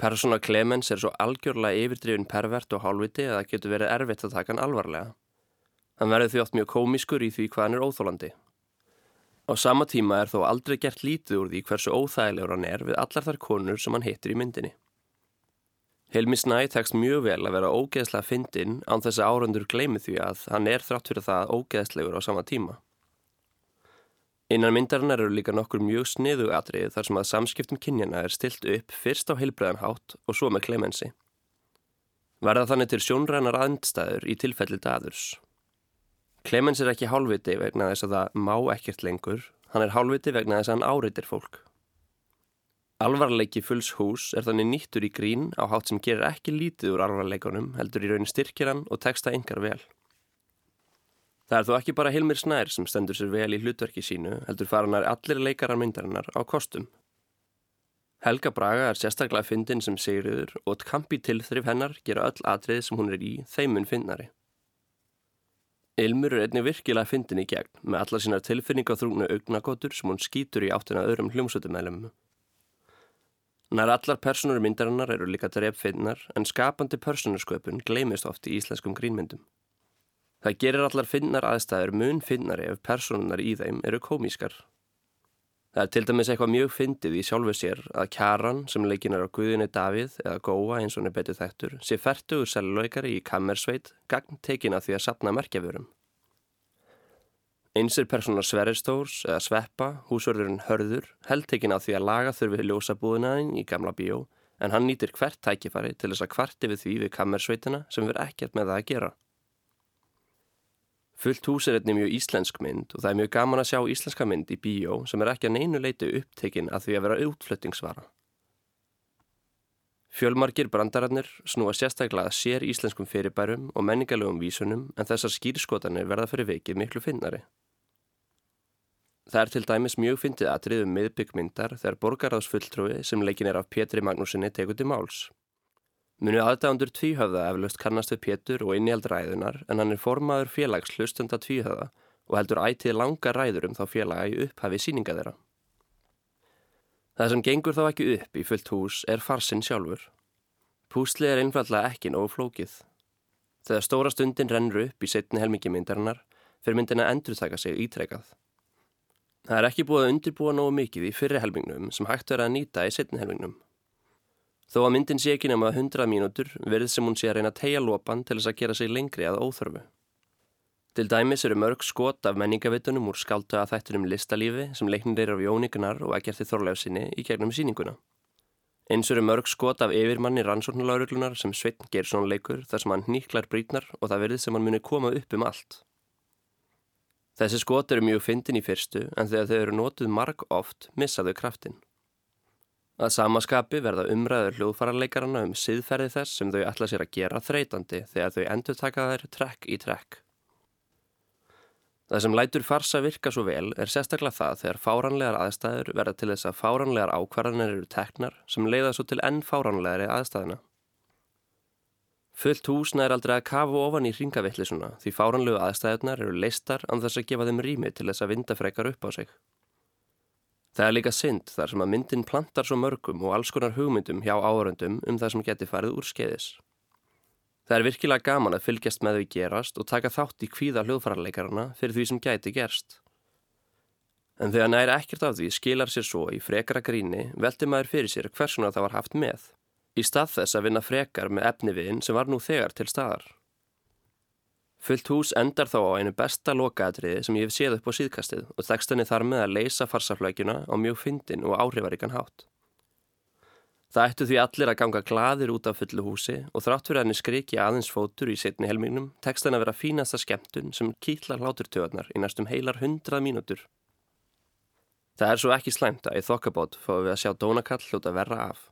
Persóna Clemens er svo algjörlega yfirdrifin pervert og hálfviti að það getur verið erfitt að taka hann alvarlega. Hann verður því oft mjög komískur í því hvað hann er óþólandi. Á sama tíma er þó aldrei gert lítið úr því hversu óþægilegur hann er við allar þar konur sem hann hittir í myndinni. Helmi Snæ tekst mjög vel að vera ógeðslega fyndinn án þess að árandur gleimi því að hann er þrátt fyrir það ógeðslegur á sama tíma. Innan myndarinnar eru líka nokkur mjög sniðu atrið þar sem að samskiptum kynjana er stilt upp fyrst á heilbreðanhátt og svo með klemensi. Verða þannig til sjónrænar andstæður í tilfelli daðurs. Clemens er ekki hálfviti vegna þess að það má ekkert lengur, hann er hálfviti vegna þess að hann áreitir fólk. Alvarleiki fulls hús er þannig nýttur í grín á hátt sem gerir ekki lítið úr alvarleikunum, heldur í raunin styrkir hann og teksta yngar vel. Það er þó ekki bara Hilmir Snær sem stendur sér vel í hlutverki sínu, heldur fara hann allir leikarar myndarinnar á kostum. Helga Braga er sérstaklega fyndin sem segriður og kampi tilþrif hennar gera öll atrið sem hún er í þeimun fyndnari. Ilmur er einnig virkilega fyndin í gegn með alla sínar tilfinningaþrúgnu augnagotur sem hún skýtur í áttina öðrum hljómsötumælum. Nær allar personur myndarinnar eru líka dreffinnar en skapandi personursköpun gleimist oft í íslenskum grínmyndum. Það gerir allar finnar aðstæður mun finnari ef personunar í þeim eru komískar. Það er til dæmis eitthvað mjög fyndið í sjálfu sér að kjaran sem leikin er á Guðinni Davíð eða Góa eins og hann er betið þektur sé færtugur selulaukari í kammersveit gagn tekin að því að sapna merkjaförum. Eins er personar Sverristórs eða Sveppa, húsverðurinn Hörður, held tekin að því að laga þurfi ljósabúðinaðinn í gamla bíó en hann nýtir hvert tækifari til þess að kvarti við því við kammersveitina sem verð ekkert með það að gera. Fullt hús er einnig mjög íslensk mynd og það er mjög gaman að sjá íslenska mynd í bíó sem er ekki að neinu leitu upptekinn að því að vera útfluttingsvara. Fjölmarkir brandararnir snúa sérstaklega að sér íslenskum fyrirbærum og menningalögum vísunum en þessar skýrskotanir verða fyrir vikið miklu finnari. Það er til dæmis mjög fyndið atriðum miðbyggmyndar þegar borgaráðsfulltrúi sem leikin er af Pétri Magnúsinni tekur til máls. Munu aðdæðandur tvíhöfða eflaust kannast við Pétur og innihald ræðunar en hann er formaður félags hlustenda tvíhöfða og heldur ætið langa ræður um þá félaga í upphafi síninga þeirra. Það sem gengur þá ekki upp í fullt hús er farsinn sjálfur. Púsli er einfallega ekki nógu flókið. Þegar stóra stundin rennur upp í setni helmingi myndarinnar fyrir myndin að endurtaka sig ítrekað. Það er ekki búið að undirbúa nógu mikið í fyrri helmingnum sem hægt verið að nýta í setni helmingnum. Þó að myndin sé ekki nema 100 mínútur verið sem hún sé að reyna að tegja lopan til þess að gera sig lengri að óþörfu. Til dæmis eru mörg skot af menningavitunum úr skáltu að þættunum listalífi sem leiknir er af Jóníkunar og Egerti Þorleifsinni í gegnum síninguna. Eins eru mörg skot af yfirmanni rannsóknulauruglunar sem Sveitn Geirsson leikur þar sem hann nýklar brítnar og það verið sem hann muni koma upp um allt. Þessi skot eru mjög fyndin í fyrstu en þegar þau eru nótuð marg oft missaðu kraftin. Að samaskapi verða umræður hljóðfararleikarana um siðferði þess sem þau ætla sér að gera þreytandi þegar þau endur taka þær trekk í trekk. Það sem lætur farsa virka svo vel er sérstaklega það þegar fáranlegar aðstæður verða til þess að fáranlegar ákvarðanir eru teknar sem leiða svo til enn fáranlegari aðstæðina. Fullt húsna er aldrei að kafu ofan í ringavillisuna því fáranlegu aðstæðunar eru leistar án þess að gefa þeim rými til þess að vinda frekar upp á sig. Það er líka synd þar sem að myndin plantar svo mörgum og alls konar hugmyndum hjá áhöröndum um það sem geti farið úr skeiðis. Það er virkilega gaman að fylgjast með því gerast og taka þátt í kvíða hljóðfararleikarana fyrir því sem gæti gerst. En þegar næri ekkert af því skilar sér svo í frekara gríni veldi maður fyrir sér hversuna það var haft með, í stað þess að vinna frekar með efniviðin sem var nú þegar til staðar. Fullt hús endar þá á einu besta lokaadriði sem ég hef séð upp á síðkastið og textinni þar með að leysa farsaflöginna á mjög fyndin og áhrifaríkan hátt. Það ættu því allir að ganga gladir út af fullu húsi og þrátt fyrir henni skriki aðeins fótur í setni helmingnum tekst henni að vera fínasta skemmtun sem kýtlar hláturtöðarnar í næstum heilar hundrað mínútur. Það er svo ekki slæmt að í þokkabót fáum við að sjá dónakall hljóta verra af.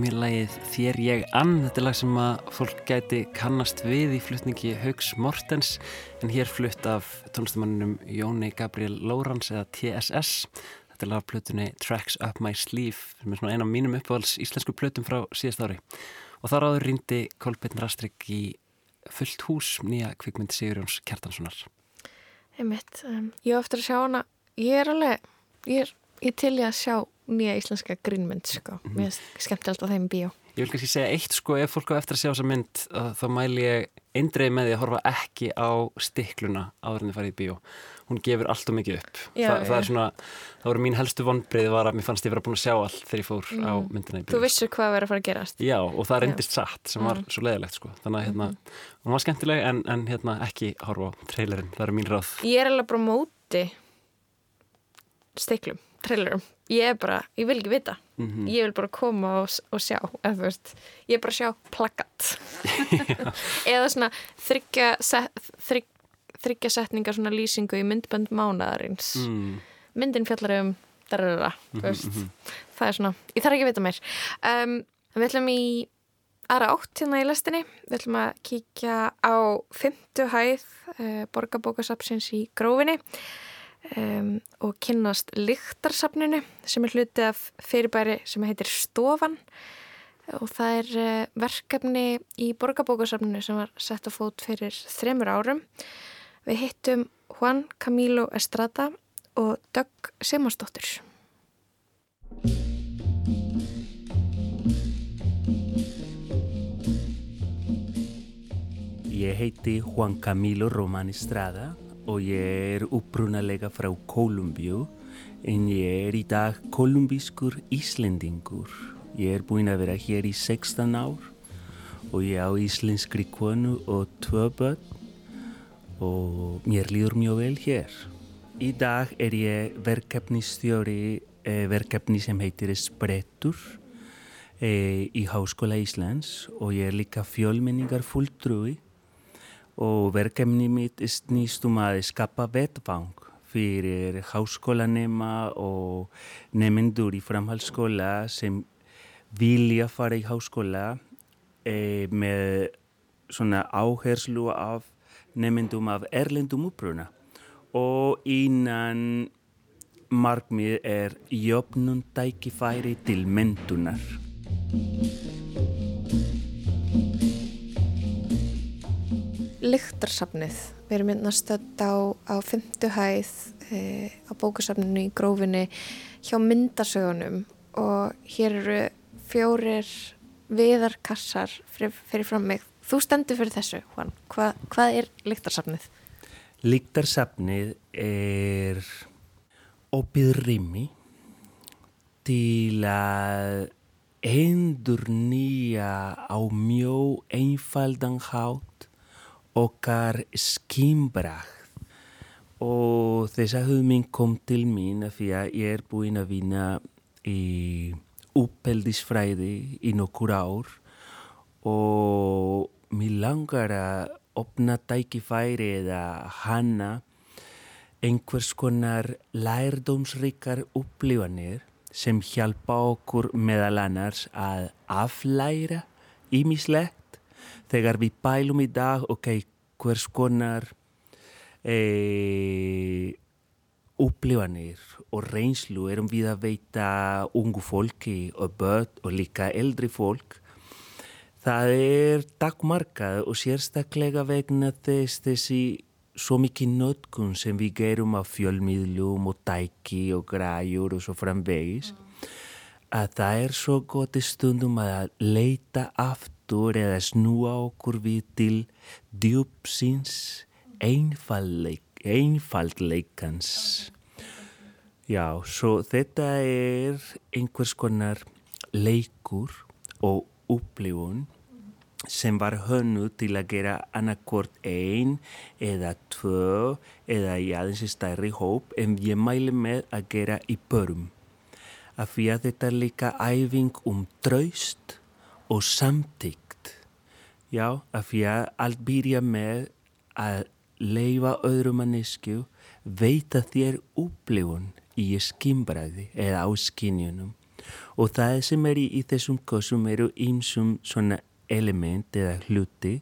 Lagið Þér ég ann. Þetta er lag sem að fólk gæti kannast við í flutningi Haugs Mortens en hér flutt af tónlistamanninum Jóni Gabriel Lórans eða TSS. Þetta er lag af plötunni Tracks Up My Sleeve sem er svona eina af mínum uppáhalds íslensku plötum frá síðast ári. Og þar áður rýndi Kolbjörn Rastrik í fullt hús nýja kvikmynd Sigurjóns Kjartanssonar. Einmitt, um, ég eftir að sjá hana, ég er alveg, ég er, ég til ég að sjá nýja íslenska grínmynd sko. Mhm. Mér er skemmtilegt á þeim bíó. Ég vil kannski segja eitt sko, ef fólk á eftir að sjá þessa mynd uh, þá mæli ég eindreið með því að horfa ekki á stikluna áður en þið farið í bíó. Hún gefur allt og mikið upp. Já, Þa, það er svona, það voru mín helstu vonbreið var að mér fannst ég vera búin að sjá allt þegar ég fór á Mm. myndina í bíó. Þú vissur hvað verið að fara að gerast. Já, og það reyndist satt sem var Mm. svo leðilegt sko. Þannig að hérna, hún var skemmtileg en, en hérna ekki horfa á trailerinn. Það eru mín ráð. Ég er alveg bara móti stiklum, trailerum. Ég er bara, ég vil ekki vita. Mhm. Ég vil bara koma og, og sjá, eða veist, ég er bara að sjá plakat. Eða svona þryggja, set, þrygg, setningar svona lýsingu í myndbönd mánaðarins. Mm. Myndin fjallar um darara, veist. mhm. Það er svona, ég þarf ekki að vita meir. Um, við ætlum í aðra átt hérna í lestinni. Við ætlum að kíkja á fymtu hæð uh, borgarbókasapsins í grófinni um, og kynnast lyktarsapninu sem er hluti af fyrirbæri sem heitir Stofan og það er uh, verkefni í borgarbókasapninu sem var sett á fót fyrir þremur árum. Við hittum Juan Camilo Estrada og Dögg Simansdóttir. Ég heiti Juan Camilo Román Estrada og ég er upprunalega frá Kolumbíu en ég er í dag kolumbískur Íslendingur. Ég er búinn að vera hér í 16 ár og ég á íslenskri konu og tvö börn og mér líður mjög vel hér. Í dag er ég verkefnistjóri eh, verkefni sem heitir Sprettur eh, í Háskóla Íslands og ég er líka fjölmenningar fulltrúi og verkefni mitt snýst um að skapa vettvang fyrir háskólanema og nefnendur í framhaldsskóla sem vilja fara í háskóla e, með svona áherslu af nefnendum af erlendum uppruna og innan markmið er jöfnun tækifæri til mentunar. Lyktarsafnið. Við erum hérna stödd á, á fymtu hæð e, á bókasafninu í grófinni hjá myndasögunum og hér eru fjórir viðarkassar fyrir, fyrir fram mig. Þú stendur fyrir þessu, Juan. Hva, hvað er lyktarsafnið? Líktarsafnið er opið rými til að endur nýja á mjög einfaldan hátt okkar skimbrakt og þessa hugmynd kom til mín af því að ég er búinn að vinna í uppeldisfræði í nokkur ár. Og mér langar að opna tækifæri eða hanna einhvers konar lærdómsríkar upplifanir sem hjálpa okkur meðal annars að aflæra ímislegt þegar við pælum í dag ok, hvers konar e, upplifanir og reynslu erum við að veita ungu fólki og börn og líka eldri fólk? Það er takkmarkað og sérstaklega vegna þess þessi svo mikið notkun sem við gerum af fjölmiðlum og tæki og græjur og svo framvegis að það er svo gott stundum að leita aftur eða snúa okkur við til djúpsins einfaldleik, einfaldleikans. Já, svo þetta er einhvers konar leikur og upplifun sem var hönnu til að gera annarkort ein eða tvö eða í aðeins stærri hóp en ég mæli með að gera í börum. Af því að þetta er líka æfing um draust og samtíkt. Já, af því að allt byrja með að leifa öðrum mannesku veita þér upplifun í skimbræði eða á skinjunum og það sem er í, í þessum kossum eru ýmsum svona element eða hluti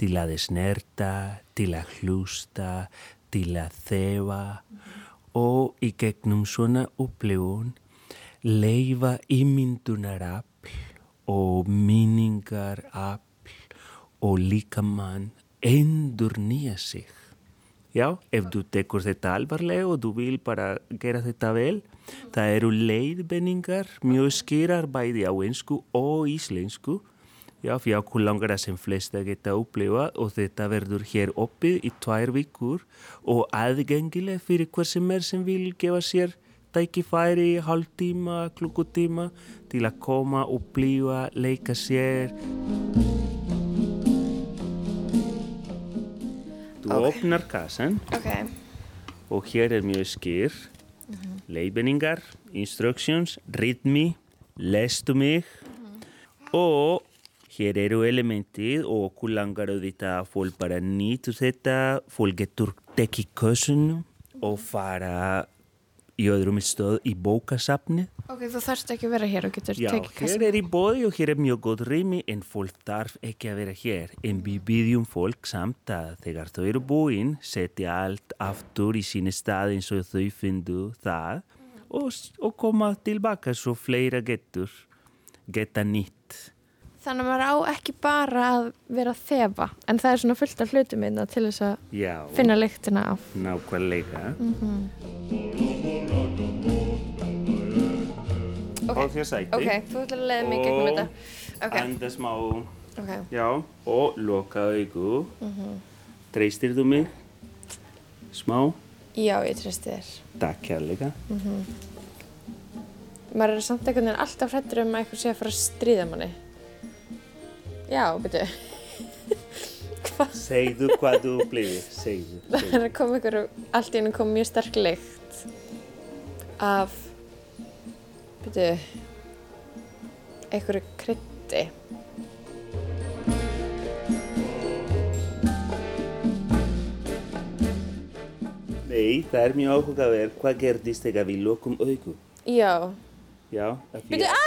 til að snerta, til að hlusta, til að þefa. Og í gegnum svona upplifun leifa ímyndunarafl og minningarafl og líka mann endur nýja sig. Já, ef þú tekur þetta alvarlega og þú vil bara gera þetta vel, það eru leiðbenningar mjög skýrar bæði á einsku og íslensku. Já, fyrir okkur langar að sem flesta geta upplifa og þetta verður hér oppið í tvær vikur og aðgengileg fyrir hver sem er sem vil gefa sér tækifæri, hálftíma, klukkutíma til að koma, upplifa, leika sér. Þú Ok. opnar kassan Ok. og hér er mjög skýr Mhm. leiðbenningar, instructions, ritmi, lestu mig og hér eru elementið og okkur langar auðvitað að fólk bara nýtu þetta, fólk getur tekið kössun og fara í öðrum stöð í bókasafni. Ok, þú þarfst ekki að vera hér og getur Já, tekið hér kassan. er í bóði og hér er mjög góð rými en fólk þarf ekki að vera hér. En við byggjum fólk samt að þegar þau eru búinn setja allt aftur í síni stað eins og þau findu það og, og koma tilbaka svo fleira getur geta nýtt. Þannig að maður á ekki bara að vera að þefa, en það er svona fullt af hlutum einna til þess að Já, finna lyktina af. nákvæmlega. Mhm. Fá þér sæti. Ok, þú ætlar að leiða mig gegnum þetta. Og Ok. anda smá. Ok. Já, og loka augu. Mhm. Treystir þú mig? Smá? Já, ég treysti þér. Takk kærleika. Mm Maður er samt einhvern veginn alltaf hrættur um að eitthvað sé að fara að stríða manni. Já, byrju. Segðu hvað þú upplifir, segðu. Það er að koma ykkur, allt í hennu kom mjög sterk lykt af, byrju, einhverju krytti. Nei, það er mjög áhugaverð. Hvað gerðist þegar við lokum augu? Já, Já, af því byrju, að-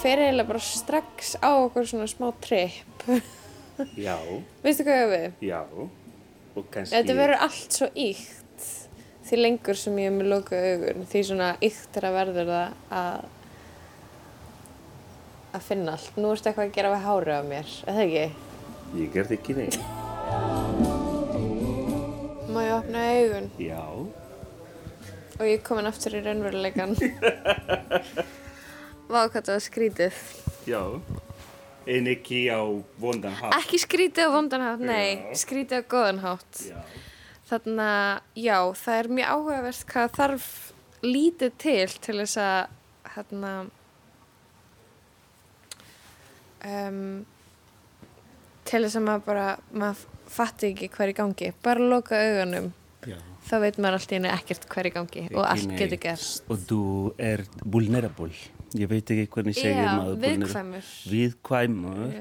fer eiginlega bara strax á okkur svona smá tripp. Já, Veistu hvað ég við? já. Og kannski... Þetta verður allt svo íkt því lengur sem ég er með loka augun því svona íkt er að verður það að að finna allt. Nú ertu eitthvað að gera við hárið á mér, eða ekki? Ég gerði ekki neitt. Má ég opna augun Já. og ég er komin aftur í raunveruleikan. Vá hvað það var skrítið. Já. En ekki á vondan hátt. Ekki skrítið á vondan hátt, nei, Já. skrítið á góðan hátt. Já. Þannig að, já, það er mjög áhugavert hvað þarf lítið til til þess að, hérna, um, til þess að maður bara, maður fatti ekki hver í gangi. Bara loka augunum, Já. þá veit maður allt í henni ekkert hver í gangi og allt neitt. getur gerst. Og þú er vulnerable. Ég veit ekki hvernig segir Já, maður. viðkvæmur. Viðkvæmur.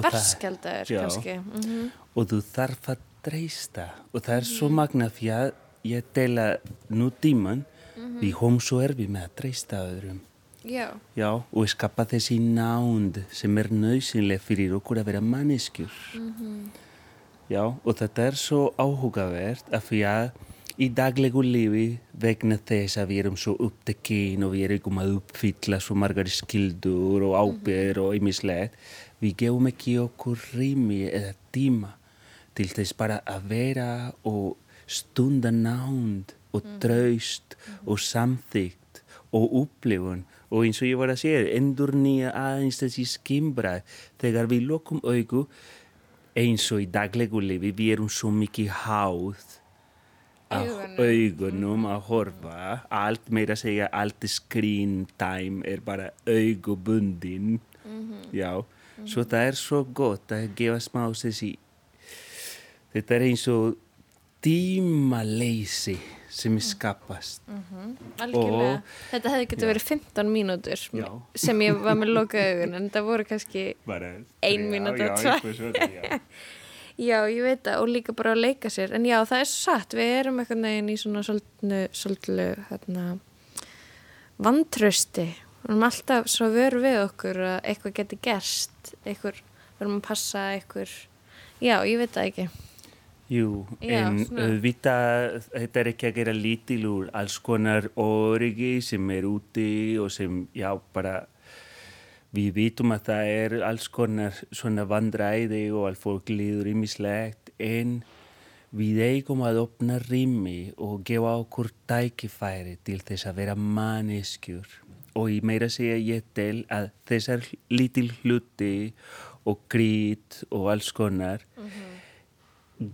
Berskjaldaður, Já. kannski. Mhm. Og þú þarf að treysta. Og það er svo magna því að ég tela nú tíman. Mhm. Við hóum svo erfið með að treysta öðrum. Já. Já, og skapa þessi nánd sem er nöðsynlega fyrir okkur að vera manneskjur. Mhm. Já, og þetta er svo áhugavert af því að í daglegu lífi vegna þess að við erum svo upptekinn og við erum að uppfylla svo margar skildur og ábyrð og ýmislegt, við gefum ekki okkur rými eða tíma til þess bara að vera og stunda nánd og traust og samþygt og upplifun. Og eins og ég var að segja, endur nýja aðeins þessi skimbra þegar við lokum augu eins og í daglegu lifi við erum svo mikið háð að Augunum. að horfa allt meira að segja allt screen time er bara augubundin Mhm. já, svo það er svo gott að gefa smá þessi þetta er eins og tímaleysi sem skapast Mhm, Algjörlega. Og- Þetta hefði getið verið 15 mínútur Já. sem ég var með loka augun en það voru kannski ein mínúta, já, tvær. já. Ég veit það og líka bara að leika sér en já, það er satt, við erum eitthvað neginn í svona svolítið hérna, vantrösti við erum alltaf svo veru við okkur að eitthvað geti gerst eitthvað, við erum að passa eitthvað já, ég veit það ekki Jú, Já, en svona. vita, þetta er ekki að gera lítil úr alls konar origi sem er úti og sem, já, bara við vitum að það er alls konar svona vandræði og að fólk líður ýmislegt en við eigum að opna rými og gefa okkur tækifæri til þess að vera manneskjur og ég meira segja ég tel að þessar lítil hluti og grít og alls konar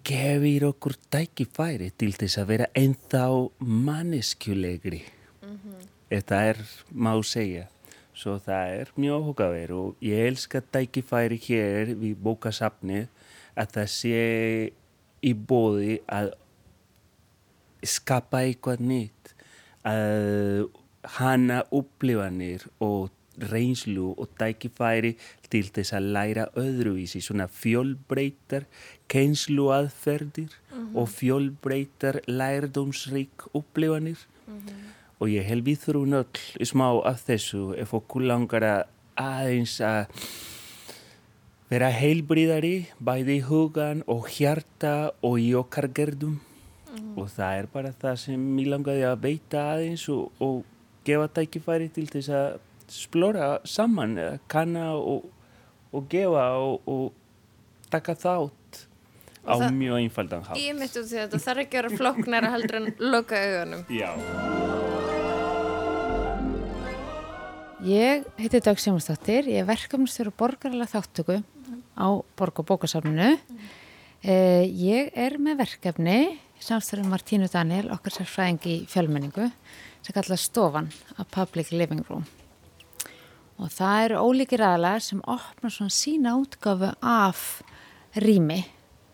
gefir okkur tækifæri til þess að vera ennþá manneskjulegri. Þetta er, má segja. Svo það er mjög áhugaverð og ég elska tækifæri hér við bókasafnið að það sé í bóði að skapa eitthvað nýtt, að hana upplifanir og reynslu og tækifæri til þess að læra öðruvísi, svona fjölbreytar keinsluaðferðir og fjölbreytar lærdómsrík upplifanir og ég held við þurfum öll smá af þessu ef okkur langar að aðeins að vera heilbriðari bæði í hugan og hjarta og í okkar gerðum. Og það er bara það sem ég langaði að beita aðeins og, og gefa tækifæri til þess að splora saman kanna og, og gefa og, og taka þátt á Og það- mjög einfaldan hátt. ég mitt út því að þetta þarf ekki að vera flóknara heldur en loka augunum Já. Ég heiti Dag Sjónastóttir, ég er verkefnstjóru borgarlega þáttöku á Borg- og bókasafninu. Eh, ég er með verkefni, samstæður Martínu Daniel, okkar sérfræðing í fjölmenningu, sem kallast Stofan, a Public Living Room. Og það eru ólíkir aðlar sem opna svona sína útgafu af rými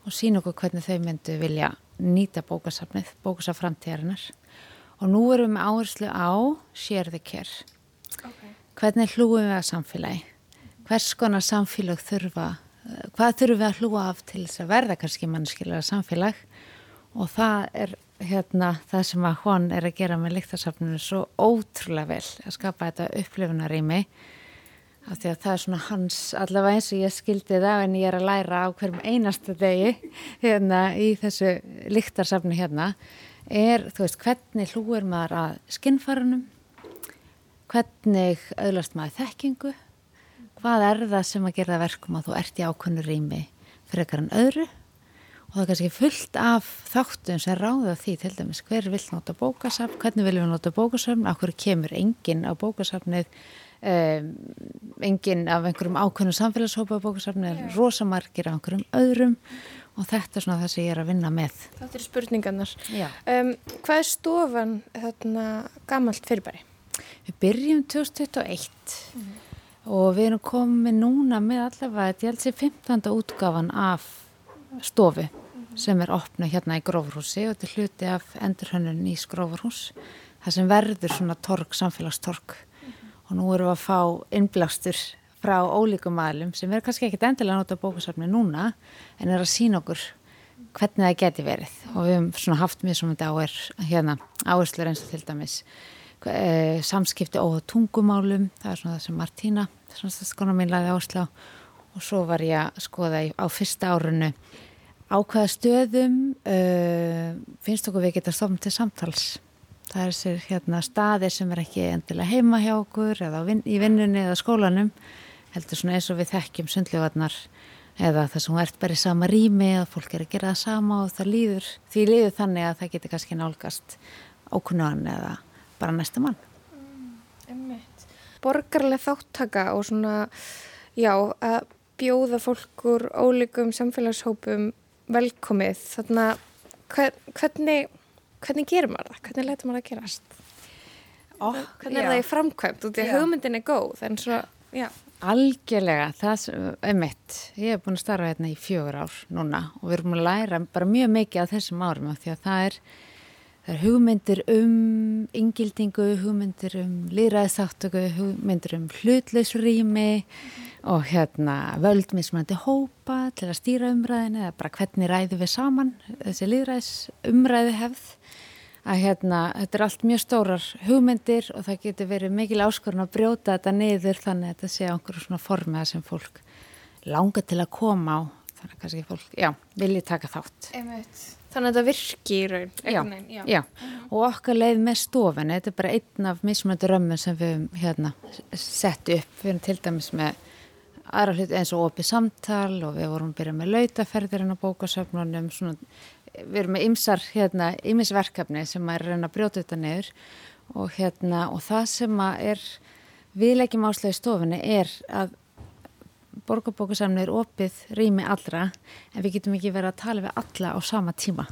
og sína okkur hvernig þau myndu vilja nýta bókasafnið, bókasaf framtíðarinnar. Og nú erum við með áherslu á Share the Care. Hvernig hlúum við að samfélagi? Hvers konar samfélag þurfa, eh, hvað þurfum við að hlúa af til þess að verða kannski mannskilega samfélag? Og það er hérna það sem að hún er að gera með líktarsafninu svo ótrúlega vel að skapa þetta upplifunarými af því að það er svona hans allavega eins og ég skildi það en ég er að læra á hverjum einasta degi hérna í þessu líktarsafni hérna er, þú veist, hvernig hlúir maður að skinnfarunum? Hvernig öðlast maður þekkingu? Hvað er það sem að gera verkum að þú ert í ákunnu rými frekar en öðru? Og það er kannski fullt af þáttum sem ráða því til dæmis hver vil nota bókasafn, hvernig viljum við nota bókasafn, af hverju kemur enginn á bókasafnið um, enginn af einhverjum ákveðnum samfélagshópa á bókasafnið, er rosamargir af einhverjum öðrum og þetta er svona það sem ég er að vinna með. Þetta eru spurningarnar um, Hvað er stofan þarna gamalt fyrirbæri? Við byrjum 2021 og við erum komið núna með allavega, er alls í 15. útgáfan af stofu sem er opna hérna í Grófurhúsi og þetta er hluti af endurhönnun í Grófurhús það sem verður svona torg, samfélagstorg og nú erum við að fá innblástur frá ólíkum aðlum sem er kannski ekkit endilega að nota bókasafni núna en er að sína okkur hvernig það geti verið. Og við hefum svona haft mjög svona áher, hérna, áherslur eins og til dæmis e, samskipti og tungumálum. Það er svona það sem Martína svona skona mín laði áherslu á. Og svo var ég að skoða á fyrsta árunu á hvaða stöðum uh, finnst okkur við geta stofnum til samtals það er sér hérna staðir sem er ekki endilega heima hjá okkur eða vin, í vinnunni eða skólanum heldur svona eins og við þekkjum sundljóðarnar eða það sem ert bara í sama rými eða fólk er að gera það sama og það líður því líður þannig að það getur kannski nálgast ókunnan eða bara næsta mann Einmitt. Borgarlega þáttaka og svona, já, að bjóða fólk úr ólíkum samfélagshópum velkomið. Þannig að hvernig, hvernig gerir maður það? Hvernig letur maður það gerast? Oh, hvernig er já. það í framkvæmt? Að Já. hugmyndin er góð, en svo, já. Algjörlega, það er mitt. Ég hef búin að starfa hérna í fjögur ár núna og við erum að læra bara mjög mikið af þessum árum af því að það er, það er hugmyndir um yngildingu, hugmyndir um líraðisáttöku, hugmyndir um hlutleysrými og hérna völd mismunandi hópa til að stýra umræðinu eða bara hvernig ræði við saman þessi líðræðis umræði hefð að hérna þetta er allt mjög stórar hugmyndir og það getur verið mikil áskorun að brjóta þetta niður þannig að þetta sé á einhverju svona formiða sem fólk langar til að koma á. Þannig að kannski fólk, já, vilji taka þátt. Einmitt. Þannig að þetta virki í raun Já, já. já, og okkar leið með stofinu, þetta er bara einn af mismunandi römmun sem við höfum hérna, sett upp, við erum til dæmis með aðra hluti eins og opið samtal og við vorum að byrja með lautaferðirinn á bókasöfnunum, svona, við erum með ymsar, hérna, ymsverkefni sem er reyna að brjóta þetta niður og hérna, og það sem að er viðlegjum áslega í stofinu er að borgarbókasamni er opið rými allra en við getum ekki verið að tala við alla á sama tíma.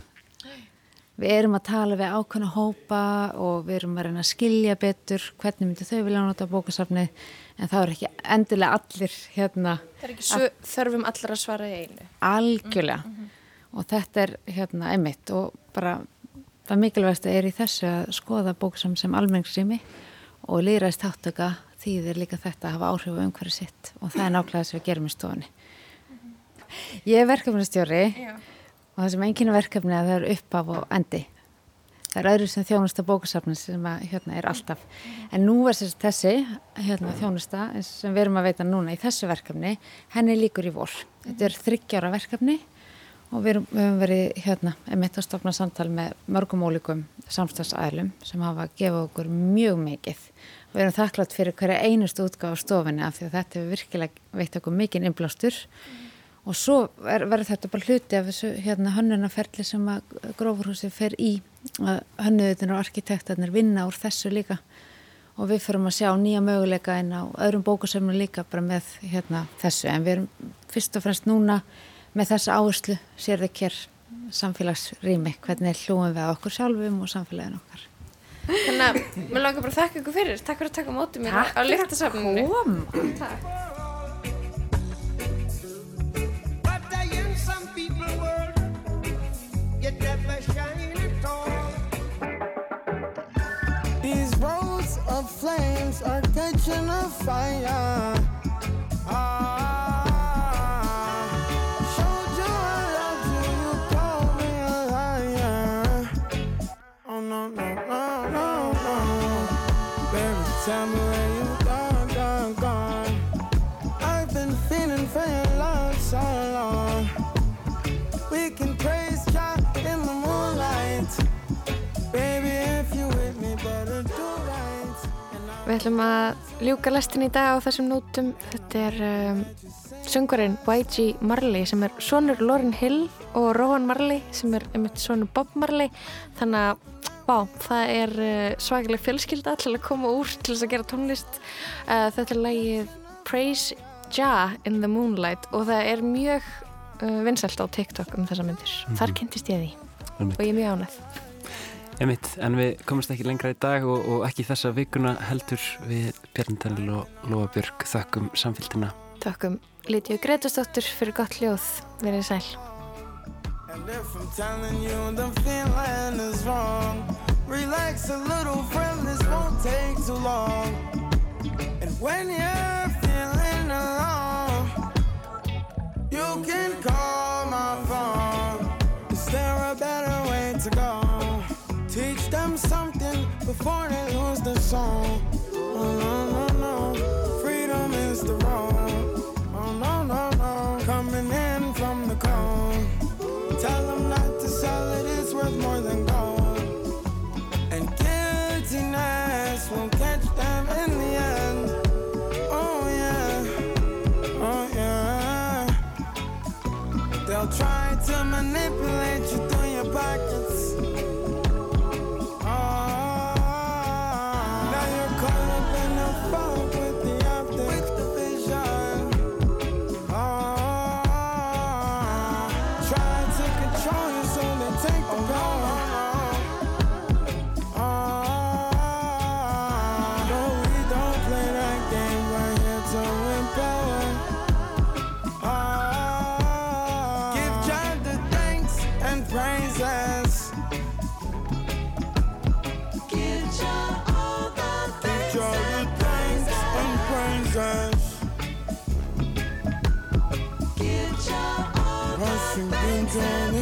Við erum að tala við ákveðna hópa og við erum að reyna að skilja betur hvernig myndir þau vilja nota bókasafni en það er ekki endilega allir hérna. Það er ekki þörfum allar að svara í einu. Algjörlega mm -hmm. Og þetta er hérna einmitt og bara það mikilvægast er í þessu að skoða bókasafn sem almenningsrými og lýraðist þáttöka þýðir líka þetta að hafa áhrif á umhverju sitt og það er nákvæmlega þess að við gerum í stofunni. Ég er verkefnastjóri og það sem enginn verkefni að það eru uppaf og endi. Það er öðru sem þjónusta bókasafnins sem að, hérna, er alltaf. En nú er þessi hérna, þjónusta sem við erum að veita núna í þessu verkefni, henni líkur í vor. Þetta er þryggjára verkefni og við, við höfum verið hérna, emitt að stopna samtal með mörgum ólíkum samstagsæðlum sem hafa gefið okkur mjög mikið. Við erum þakklátt fyrir hverja einustu útgáð á stofinni af því að þetta hefur virkilega veitt okkur mikinn inblástur mm. og svo verður þetta bara hluti af þessu hérna hönnunaferli sem að grófurhúsi fer í að hönnuðutin og arkitektarnir vinna úr þessu líka. Og við förum að sjá nýja möguleika en á öðrum bókusefnum líka bara með hérna þessu. En við erum fyrst og fremst núna með þessa áherslu sér þau kér samfélagsrými hvernig hlúum við okkur sjálfum og samfélagin okkar. Þannig að mér langar bara að þakka ykkur fyrir. Takk fyrir að taka mótið mér Takk á lyktasafninu. Takk fyrir að koma. These roads of flames are catching a fire. Ah, tell me where you gone, gone, gone. I've been feeling for your love so long. We can praise God in the moonlight. Baby, if you with me, better do right. Við ætlum að ljúka lestin í dag á þessum nótum. Þetta er um, söngurinn YG Marley sem er sonur Lauryn Hill og Rowan Marley sem er einmitt sonur Bob Marley. Þannig að Vá, það er uh, svakaleg fjölskylda til að koma úr til þess að gera tónlist. Uh, þetta er lægið Praise Jah in the Moonlight og það er mjög uh, vinsælt á TikTok um þessa myndir. Mhm. Þar kynntist ég því Einmitt. og ég er mjög ánægð. Emitt, en við komumst ekki lengra í dag og, og ekki þessa vikuna heldur við Bjarni Daniel og Lóa Björg þakkum samfélgina. Þakkum Lítiðu Gretastóttur fyrir gott ljóð. Verið sæl. And if I'm telling you the feeling is wrong, relax a little, friend, this won't take too long. And when you're feeling alone, you can call my phone. Is there a better way to go? Teach them something before they lose the song. Oh, no, no, no. Freedom is the road. Oh, no, no, no. Coming in from the cold. Worth more than gold. And guiltiness will catch them in the end. Oh yeah, oh yeah. They'll try to manipulate you done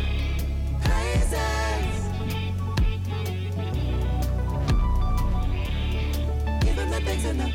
Isn't